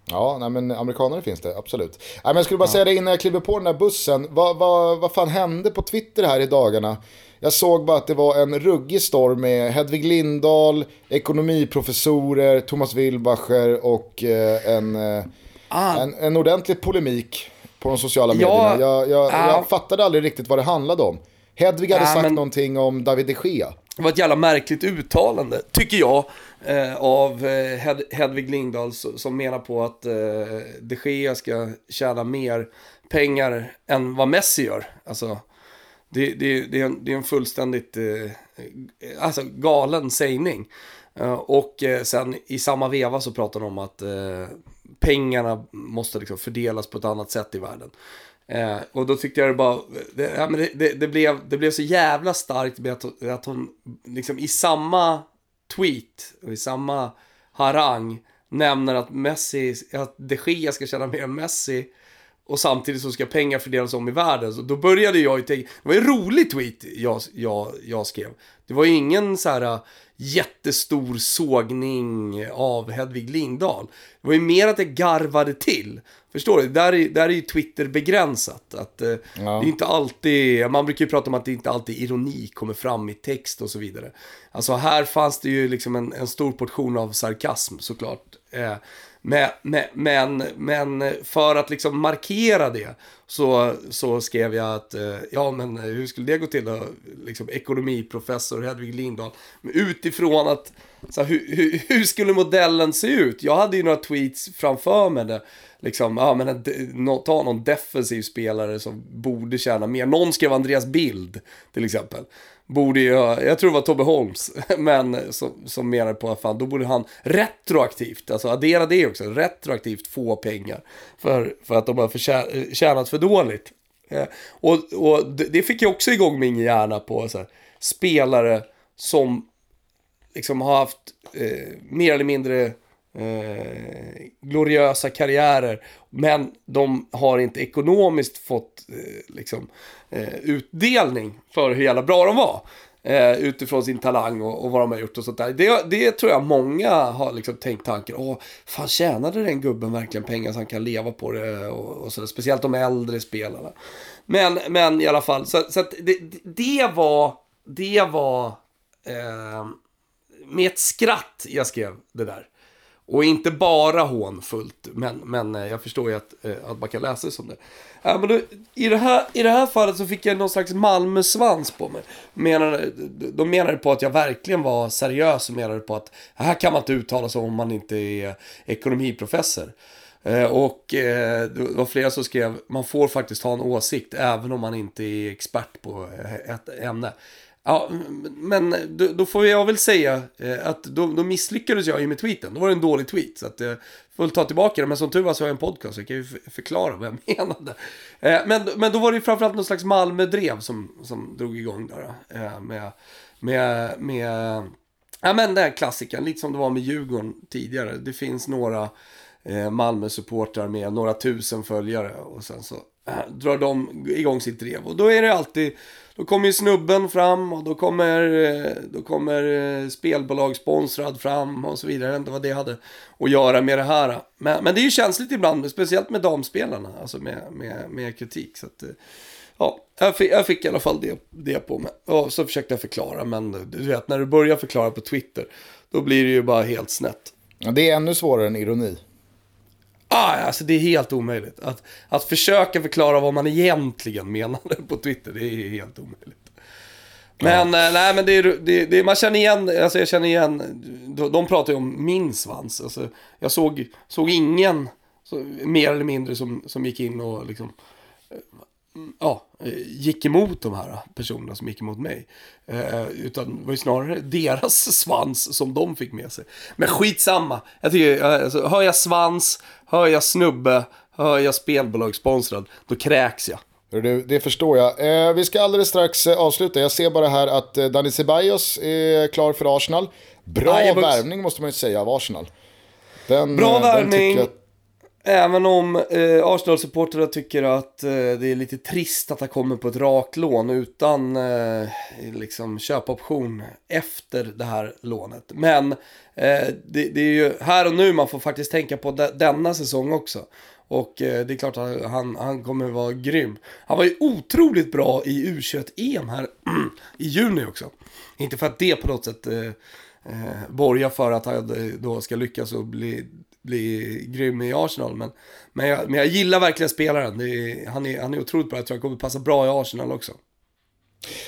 Ja, nej, men amerikanare finns det, absolut. Nej, men jag skulle bara säga det innan jag kliver på den där bussen. Vad, vad, vad fan hände på Twitter här i dagarna? Jag såg bara att det var en ruggig storm med Hedvig Lindahl, ekonomiprofessorer, Thomas Wilbacher och eh, en, eh, Ah. en, en ordentlig polemik på de sociala medierna. Jag, jag, Ja. jag fattade aldrig riktigt vad det handlade om. Hedvig hade Ja, sagt men- någonting om David de Gea. Det var ett jävla märkligt uttalande, tycker jag, eh, av eh, Hed Hedvig Lindahl som menar på att eh, de Gea ska tjäna mer pengar än vad Messi gör. Alltså, det, det, det, är, en, det är en fullständigt eh, alltså, galen sägning. Eh, och eh, sen i samma veva så pratar de om att eh, pengarna måste liksom fördelas på ett annat sätt i världen. Eh, och då tyckte jag det bara, det, ja, men det, det, det, blev, det blev så jävla starkt med att, hon- att hon liksom i samma tweet och i samma harang nämner att Messi, att de Gea ska tjäna mer än Messi. Och samtidigt så ska pengar fördelas om i världen. Så då började jag ju tänka, det var en rolig tweet jag, jag, jag skrev. Det var ju ingen så här äh, jättestor sågning av Hedvig Lindahl. Det var ju mer att det garvade till. Förstår du? Där är, där är ju Twitter begränsat. Att, eh, Det är inte alltid, man brukar ju prata om att det inte alltid ironi kommer fram i text och så vidare. Alltså här fanns det ju liksom en, en stor portion av sarkasm såklart. Eh, men, men, men, för att liksom markera det så, så skrev jag att, eh, ja men hur skulle det gå till då? Liksom ekonomiprofessor Hedvig Lindahl. Utifrån att, så här, hur, hur, hur skulle modellen se ut? Jag hade ju några tweets framför mig där, liksom, ja men en ta någon defensiv spelare som borde tjäna mer. Någon skrev Andreas Bild till exempel. Borde ju, jag tror det var Tobbe Holms. men som, som menar på att fan, då borde han retroaktivt, alltså addera det också, retroaktivt få pengar. För, för att de har förtjä- tjänat för dåligt. Eh, och, och det det fick jag också igång min hjärna på, så här, spelare som liksom har haft eh, mer eller mindre eh, gloriösa karriärer. Men de har inte ekonomiskt fått eh, liksom, eh, utdelning för hur jävla bra de var. Eh, utifrån sin talang och, och vad de har gjort och sånt där. Det, det tror jag många har liksom tänkt tanken. Åh, fan tjänade den gubben verkligen pengar så han kan leva på det? Och, och sådär. Speciellt de äldre spelarna. Men, men i alla fall, så, så att det, det var, det var eh, med ett skratt jag skrev det där. Och inte bara hånfullt, men, men eh, jag förstår ju att, eh, att man kan läsa det som det. Äh, men då, i, det här, I det här fallet så fick jag någon slags Malmö-svans på mig. Menade, de menade på att jag verkligen var seriös och menade på att här kan man inte uttala sig om man inte är ekonomiprofessor. Eh, och eh, det var flera som skrev, man får faktiskt ha en åsikt även om man inte är expert på ett ämne. Ja, men då, då, får jag väl säga eh, att då, då, misslyckades jag ju med tweeten. Då var det en dålig tweet. Så att jag får ta tillbaka det. Men som tur var så har jag en podcast så jag kan ju förklara vad jag menade. Eh, men, men då var det ju framförallt någon slags Malmö-drev som, som drog igång där. Med, med, med, ja men den klassikern, lite som det var med Djurgården tidigare. Det finns några Malmö-supportrar med några tusen följare och sen så Eh, drar de igång sitt drev. Och då är det alltid då kommer ju snubben fram och då kommer, eh, då kommer eh, spelbolagssponsrad spelbolag sponsrad fram och så vidare. Jag vet inte vad det hade att göra med det här. Men, men det är ju känsligt ibland, speciellt med damspelarna, alltså med, med, med kritik. Så att, ja, jag fick, jag fick i alla fall det, det på mig. Och så försökte jag förklara, men du vet, när du börjar förklara på Twitter, då blir det ju bara helt snett. Det är ännu svårare än ironi. Ah, alltså det är helt omöjligt. Att, att försöka förklara vad man egentligen menade på Twitter, det är helt omöjligt. Men, ja. Eh, nej, men det är, det, det, man känner igen, alltså jag känner igen, de, de pratar ju om min svans. Alltså, jag såg, såg ingen, så, mer eller mindre, som, som gick in och liksom ja, gick emot de här personerna som gick emot mig. Eh, utan det var ju snarare deras svans som de fick med sig. Men skitsamma. Jag tycker, alltså, hör jag svans, hör jag snubbe, hör jag spelbolag sponsrad, då kräks jag. Det, det förstår jag. Eh, vi ska alldeles strax eh, avsluta. Jag ser bara här att eh, Dani Ceballos är klar för Arsenal. Bra värvning måste man ju säga av Arsenal. Den, Bra värvning. Även om eh, Arsenal-supportrar tycker att eh, det är lite trist att han kommer på ett raklån utan eh, liksom köpoption efter det här lånet. Men eh, det, det, är ju här och nu man får faktiskt tänka på de, denna säsong också. Och eh, det är klart att han, han kommer vara grym. Han var ju otroligt bra i U21-EM här i juni också. Inte för att det på något sätt eh, eh, borgar för att han då ska lyckas och bli bli grym i Arsenal. Men, men, jag, men jag gillar verkligen spelaren. Är, han, är, han är otroligt bra. Jag tror han kommer passa bra i Arsenal också.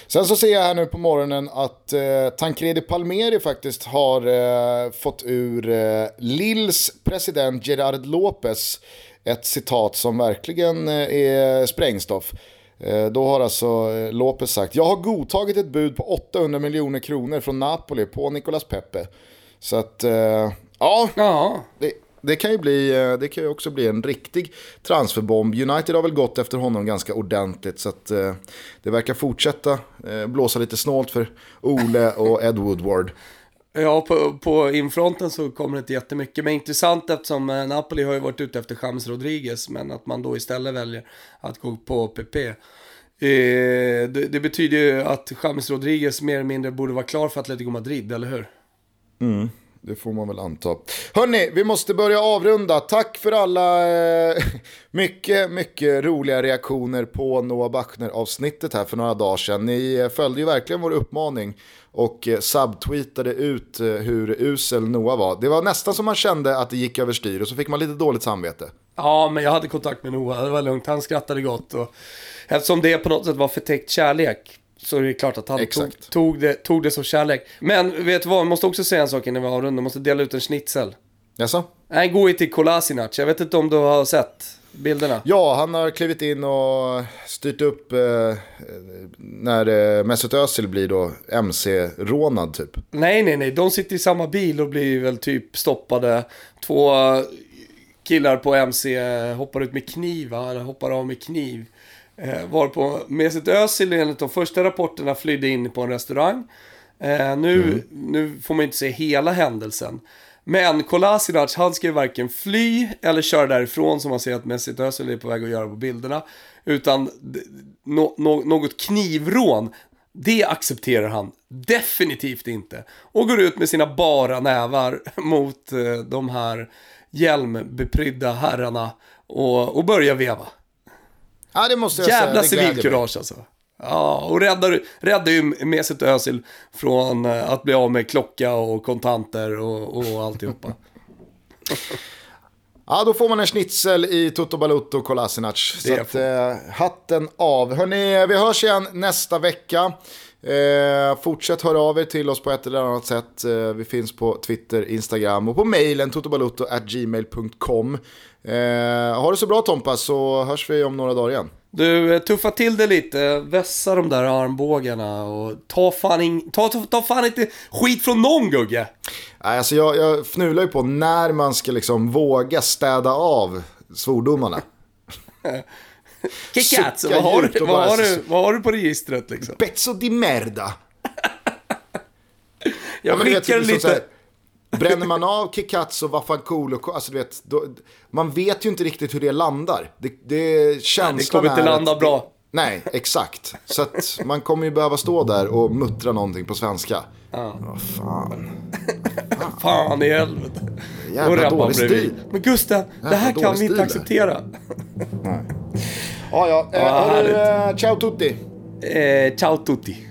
Sen så ser jag här nu på morgonen att eh, Tancredi Palmeri faktiskt har eh, fått ur eh, Lills president Gerard Lopez ett citat som verkligen eh, är sprängstoff. Eh, då har alltså eh, Lopez sagt, jag har godtagit ett bud på 800 miljoner kronor från Napoli på Nicolas Pepe. Så att, ja, ja. Det, det kan ju bli, eh, det kan ju också bli en riktig transferbomb. United har väl gått efter honom ganska ordentligt så att eh, det verkar fortsätta eh, blåsa lite snålt för Ole och Ed Woodward. Ja, på, på infronten så kommer det inte jättemycket. Men intressant eftersom Napoli har ju varit ute efter James Rodriguez. Men att man då istället väljer att gå på PP. Eh, det, det, betyder ju att James Rodriguez mer eller mindre borde vara klar för Atletico Madrid, eller hur? Mm det får man väl anta. Hörni, vi måste börja avrunda. Tack för alla eh, mycket, mycket roliga reaktioner på Noah Bachner-avsnittet här för några dagar sedan. Ni eh, följde ju verkligen vår uppmaning och eh, subtweetade ut eh, hur usel Noah var. Det var nästan som man kände att det gick överstyr och så fick man lite dåligt samvete. Ja, men jag hade kontakt med Noah, det var lugnt. Han skrattade gott och eftersom det på något sätt var förtäckt kärlek så är det klart att han tog, tog, det, tog det som kärlek. Men vet du vad, jag måste också säga en sak innan vi avrundar. Jag måste dela ut en schnitzel. Jaså? Nej, gå till Kolasinac. Jag vet inte om du har sett bilderna? Ja, han har klivit in och styrt upp eh, när eh, Mesut Özil blir då MC-rånad typ. Nej, nej, nej. De sitter i samma bil och blir väl typ stoppade. Två killar på MC hoppar ut med kniv, eller hoppar av med kniv. Eh, varpå Mesut Özil enligt de första rapporterna flydde in på en restaurang. Eh, nu, mm. nu får man inte se hela händelsen. Men Kolasinac, han ska ju varken fly eller köra därifrån som man ser att Mesut Özil är på väg att göra på bilderna. Utan no, no, något knivrån, det accepterar han definitivt inte. Och går ut med sina bara nävar mot eh, de här hjälmbeprydda herrarna och, och börjar veva. Ja, det måste jag Jävla säga. Jävla civilkurage alltså. Ja, och räddar, räddar ju Mesut Özil från eh, att bli av med klocka och kontanter och, och alltihopa. Ja, då får man en schnitzel i Toto Balutto Kolasinac. Så att, eh, hatten av. Hörrni, vi hörs igen nästa vecka. Eh, fortsätt höra av er till oss på ett eller annat sätt. Eh, vi finns på Twitter, Instagram och på mejlen totobalutto.gmail.com. Eh, ha det så bra Tompa så hörs vi om några dagar igen. Du, eh, tuffa till det lite, vässa de där armbågarna och ta fan, in, ta, ta, ta fan inte skit från någon Gugge. Nej, Alltså jag, jag fnular ju på när man ska liksom våga städa av svordomarna. Kikats, Sucka vad, har du- vad, har du, vad har du på registret liksom? Pezzo di merda. Jag vet, skickar typ som så lite... Bränner man av Kikats och Vaffanculo, alltså du vet, då, man vet ju inte riktigt hur det landar. Det, det, känslan Det kommer inte är landa att- bra. Nej, exakt. Så att man kommer ju behöva stå där och muttra någonting på svenska. Ja. Vad fan. Fan i helvete. Jävla dålig bredvid. stil. Men Gustav, det här Jävla kan vi inte acceptera. Ja, ja. Eh, Ja, eh, ciao tutti. Eh, ciao tutti.